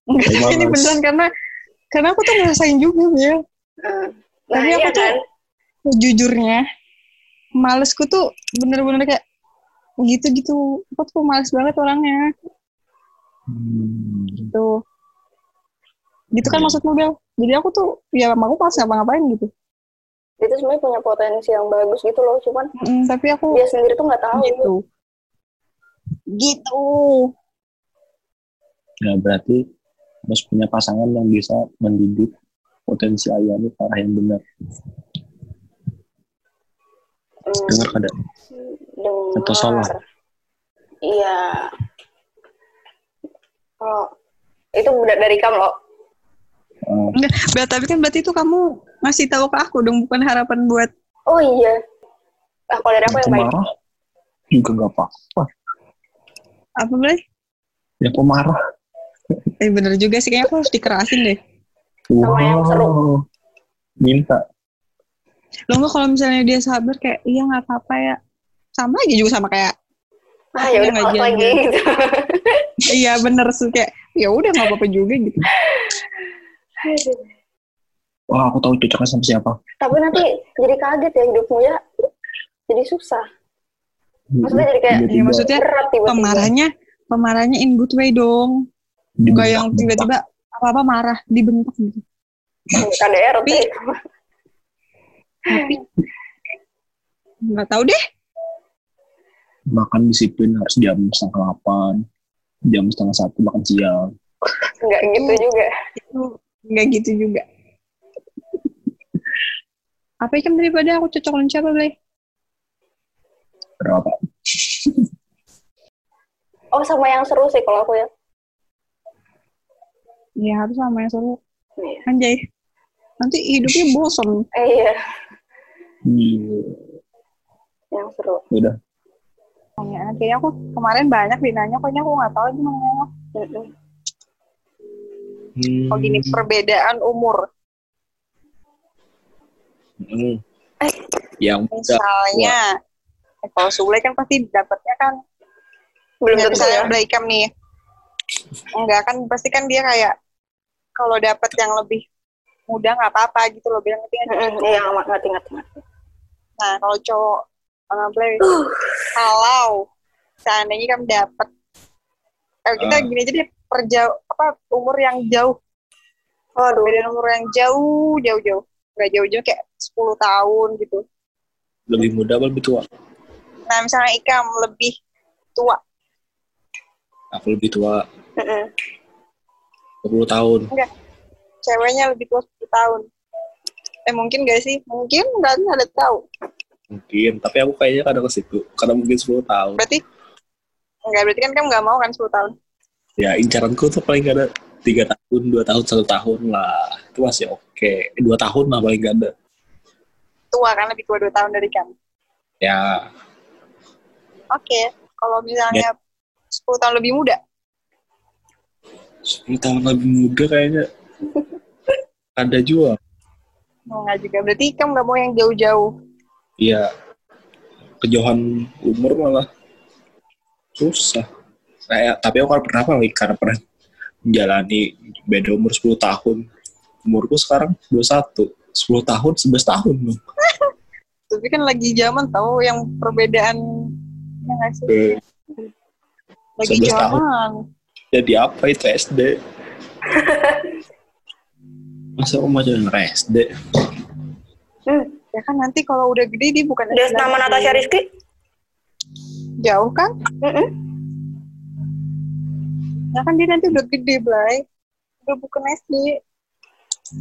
Enggak, ini beneran karena karena aku tuh ngerasain juga. Nah, Tapi iya aku tuh kan? jujurnya malesku tuh bener-bener kayak gitu-gitu. Aku tuh males banget orangnya. Hmm. Gitu. Gitu kan Hmm. maksudmu, Bel? Jadi aku tuh, ya aku pas ngapa-ngapain gitu. Itu sebenarnya punya potensi yang bagus gitu loh, cuman Mm, tapi aku dia sendiri tuh nggak tahu. gitu. Gitu. Ya berarti harus punya pasangan yang bisa mendidik potensi ayahnya ke arah yang benar. Hmm, Dengar kada? dengar. Atau salah? Iya. Oh, itu udah dari kamu loh. Enggak, Bel, tapi kan berarti itu kamu ngasih tahu ke aku dong, bukan harapan buat Oh iya. Ah, kalau dari aku yang baik. pemarah juga nggak apa-apa. apa, Bel? Ya pemarah. Eh bener juga sih, kayaknya aku harus dikerasin deh. Sama yang seru. Minta. Lo nggak kalau misalnya dia sabar kayak, iya nggak apa-apa ya. Sama aja juga sama kayak, Ah ya udah Nggak malas lagi gitu. iya bener sih kayak, ya udah nggak apa-apa juga gitu. Wah aku tahu cocoknya sama siapa. Tapi nanti jadi kaget ya hidupmu ya. Jadi susah. Maksudnya jadi kayak Iya, maksudnya berat tiba-tiba. Pemarahnya, pemarahnya in good way dong. Nggak yang tiba-tiba apa-apa marah, dibentak gitu. KDR Tapi- tuh. Tapi nggak tahu deh. Makan disiplin harus jam setengah delapan. Jam setengah satu makan siang. Enggak gitu juga. Itu nggak gitu juga. Apa ikan daripada aku cocok dengan siapa, Blay? Berapa? Oh sama yang seru sih kalau aku ya. Ya harus sama yang seru. Iya. Anjay. Nanti hidupnya bosan. Eh, iya, Iya. yang seru. Udah. Tanya, kayaknya aku kemarin banyak dinanya, kayaknya aku nggak tahu gimana. Hmm. Oh gini, perbedaan umur. Hmm. Eh. Yang. Misalnya, eh, kalau Sule kan pasti dapatnya kan, belum tentu misalnya ya Blaikam nih. Enggak kan, pasti kan dia kayak, kalau dapat yang lebih muda nggak apa-apa gitu loh, bilang ngerti kan? Mm-mm. iya nggak ngerti ngerti ngerti Nah, kalau cowok sama Blay, kalau seandainya kamu dapat, eh, kita Ah. gini aja deh, perjauh, apa, umur yang jauh, waduh beda umur yang jauh, jauh, jauh. Nggak jauh-jauh kayak 10 tahun gitu. Lebih muda apa lebih tua? Nah, misalnya Ikam lebih tua, Aku lebih tua. 20 tahun. ceweknya lebih tua 10 tahun. Eh, mungkin gak sih? Mungkin, nggak ada tahu. Mungkin. Tapi aku kayaknya kadang ke situ. Karena mungkin 10 tahun. Berarti, enggak, berarti kan kamu nggak mau kan 10 tahun? Ya, incaranku tuh paling gak ada 3 tahun, 2 tahun, 1 tahun lah. Itu masih oke. 2 tahun lah paling gak ada. Tua kan, lebih tua 2 tahun dari kamu. Ya, Oke, kalau misalnya 10 tahun lebih muda, 10 tahun lebih muda kayaknya. ada juga. enggak juga. Berarti kamu nggak mau yang jauh-jauh. Iya. Kejauhan umur malah susah. Kayak, tapi aku kan pernah kali karena pernah menjalani beda umur 10 tahun. Umurku sekarang 21. 10 tahun, 11 tahun loh. Tapi kan lagi zaman tahu yang perbedaan ya sih? Lagi 11 tahun. Jadi apa itu SD? Masa aku macam SD? Hmm. Ya kan nanti kalau udah gede dia bukan Dia nama. Natasha Rizky Jauh kan? Mm-mm. Ya kan dia nanti udah gede, Blay. Udah bukan SD.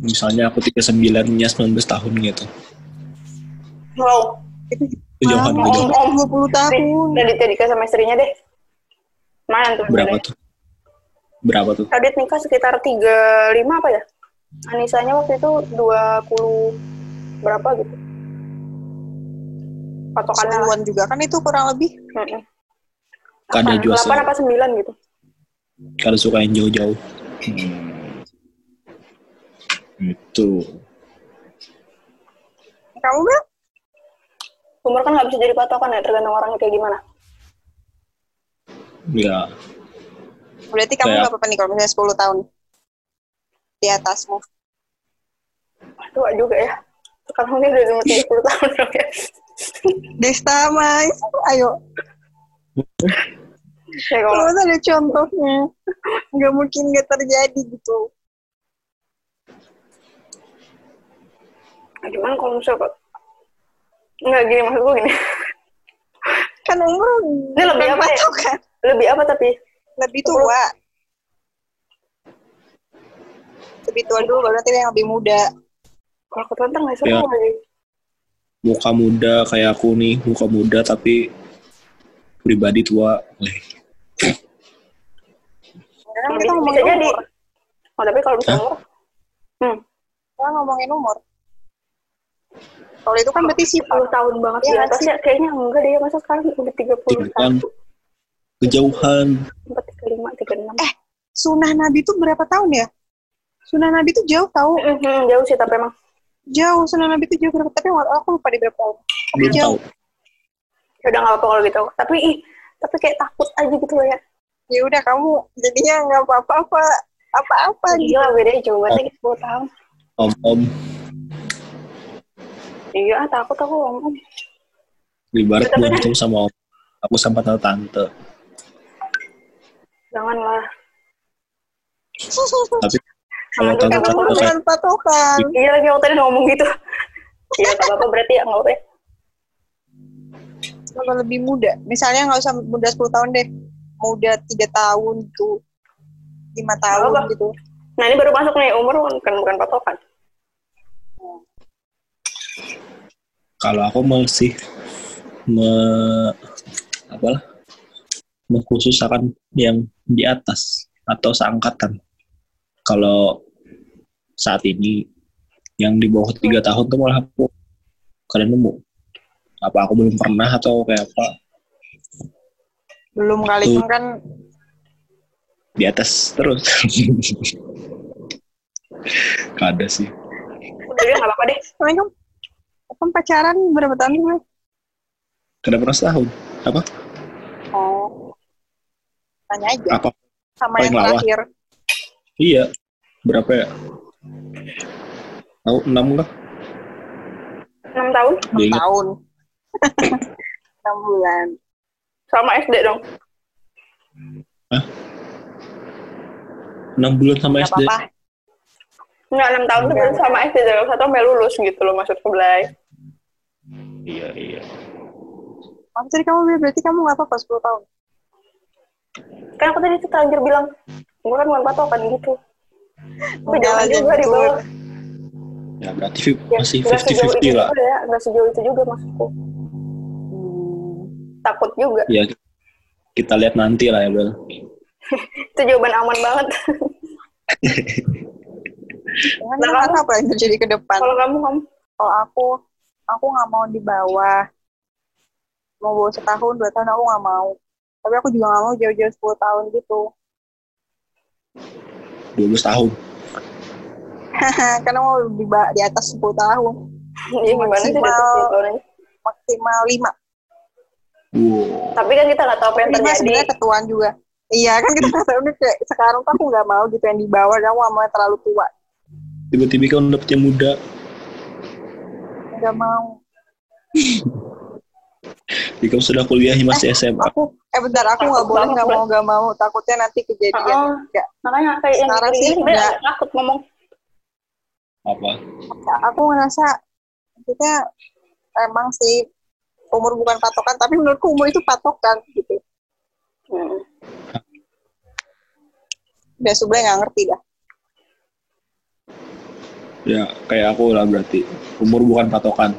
Misalnya aku 39-nya 19 tahun gitu. wow Itu kejauhan. om, om 20 tahun. Raditya nikah sama istrinya deh mana tuh Berapa tuh? Berapa tuh? Radit nikah sekitar 35 apa ya Anisanya waktu itu 20 berapa gitu patokannya lah. Juga kan itu kurang lebih. Mm-mm. Kada Delapan- jual delapan apa sembilan gitu Kalau suka yang jauh-jauh. Hmm. Itu. Kamu kan? umur kan nggak bisa jadi patokan ya tergantung orangnya kayak gimana Ya, Berarti kamu nggak apa-apa nih kalau misalnya 10 tahun di atasmu. tua juga ya sekarang ini udah umur 30 tahun dong ya Desta, Mas. Ayo. ya kalau ada contohnya. Nggak mungkin nggak terjadi gitu. Nah, gimana kalau misalnya nggak gini maksud gue gini Kan umur Ini lebih apa ya? patokan. Lebih apa tapi Lebih tua. Lebih tua dulu baru nanti yang lebih muda. kalau ketantang nggak seru Ya. muka muda kayak aku nih, muka muda tapi pribadi tua. Lebih- kita ngomongin jadi umur. oh tapi kalau bisa Hah? umur hmm, Kita ngomongin umur. Kalau itu kan berarti sih 10 tahun banget Iya atas sih? ya kayaknya enggak deh masa sekarang udah 30 Kan kejauhan. empat tiga lima tiga enam Eh. Sunnah Nabi itu berapa tahun ya? Sunnah Nabi itu jauh tahu. Hmm, jauh sih tapi emang Jauh. Sunnah Nabi itu jauh berapa? Tapi aku lupa di berapa tahun. Tapi Belum jauh. tahu. ya udah nggak apa kalau gitu tapi ih tapi kayak takut aja gitu loh ya Ya udah kamu jadinya nggak apa-apa apa-apa gitu. gila bedanya jauh banget lagi 10 tahun Om-om, iya takut aku ngomong ibarat Tapi- buntung sama om. Aku sama tante. Janganlah. Tapi kalau tante Kan Tante umur tante kayak bukan patokan. iya lagi aku tadi ngomong gitu. Iya nggak apa-apa berarti ya nggak apa ya? Kalau lebih muda, misalnya nggak usah muda 10 tahun deh, muda tiga tahun gitu, lima tahun apa. gitu. nah ini baru masuk nih umur kan bukan patokan. Kalau aku masih me, apa lah, mengkhususkan yang di atas atau seangkatan. Kalau saat ini yang di bawah tiga tahun tuh malah aku kalian nemu apa aku belum pernah atau kayak apa Belum kali Tuh. kan Di atas terus. Gak ada sih. Udah deh, apa-apa deh. Emang kamu pacaran berapa tahun Mas? Kenapa pernah setahun? Apa? Tanya aja Apa? sama paling yang lawa? terakhir. Iya. Berapa ya? Tahu enam lah. 6 tahun? 6 Dia ingat. tahun. 6 bulan. Sama SD dong. Enam bulan sama Gak SD. apa-apa. Enggak, 6 tahun tuh sama SD dari satu sampai lulus gitu loh maksudku Blay. Iya iya. Apa tadi kamu berarti kamu gak apa-apa 10 tahun? Kan aku tadi tuh terlanjur bilang, gue kan bukan patokan gitu. Tapi jangan juga di bawah. Ya berarti Ya, masih nggak sejauh 50-50 itu lah. juga ya, nggak sejauh itu juga maksudku. Hmm. Takut juga. Ya kita lihat nanti lah ya Bel. Itu jawaban aman banget. Nah, nah, kamu- apa yang terjadi ke depan. Kalau kamu, kamu Kalau aku, aku nggak mau di bawah. Mau bawa setahun, dua tahun aku nggak mau. Tapi aku juga nggak mau jauh-jauh 10 tahun gitu. 12 tahun. Karena mau di, di atas 10 tahun. ya gimana sih di atas Maksimal. 10 tahun aja. Maksimal 5. Wow. Tapi kan kita nggak tahu apa yang 5 terjadi. sebenarnya ketuaan juga. Iya kan kita tahu nih kayak sekarang tuh aku nggak mau gitu yang di bawah, dan aku mau yang terlalu tua. Tiba-tiba kamu dapet yang muda. Nggak mau. Jika kamu sudah kuliah masih SMA. Aku, eh bentar, aku nggak boleh nggak mau nggak mau. Takutnya nanti kejadian. Oh. Nggak. Makanya kayak yang Sekarang sih sebenarnya nggak. agak takut ngomong. Apa? aku ngerasa maksudnya emang sih umur bukan patokan tapi menurutku umur itu patokan gitu Hmm. udah sebelah nggak ngerti dah Ya kayak aku lah berarti. Umur bukan patokan.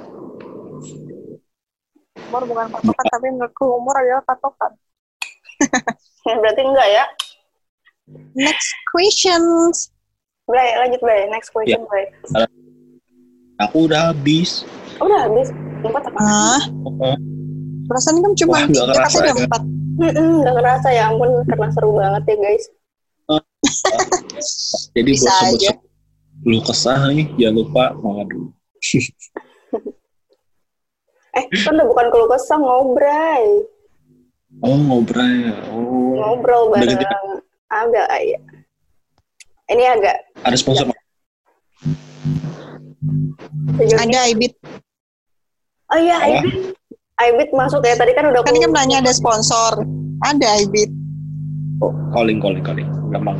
Umur bukan patokan tapi menurutku umur adalah patokan Berarti enggak ya? next questions Blay, lanjut Blay. Next question, Blay. Aku udah habis. Oh, udah habis. Empat apa? ah Oh, perasaan kan cuma Wah, tiga ada ya. empat Mm-mm, Nggak kerasa ya ampun karena seru banget ya guys. Jadi Bisa buat aja. lu kesah nih, jangan lupa mengadu. Eh, kan udah bukan keluh kesah ngobrol. Oh ngobrol ya. Oh. Ngobrol bareng Abel ya. Ini agak Ada sponsor ini- ada ibit Oh iya, Apa? Aibit. Aibit masuk ya. Tadi kan udah tadi kan nanya ada sponsor ada ibit Oh, calling calling calling. Gampang.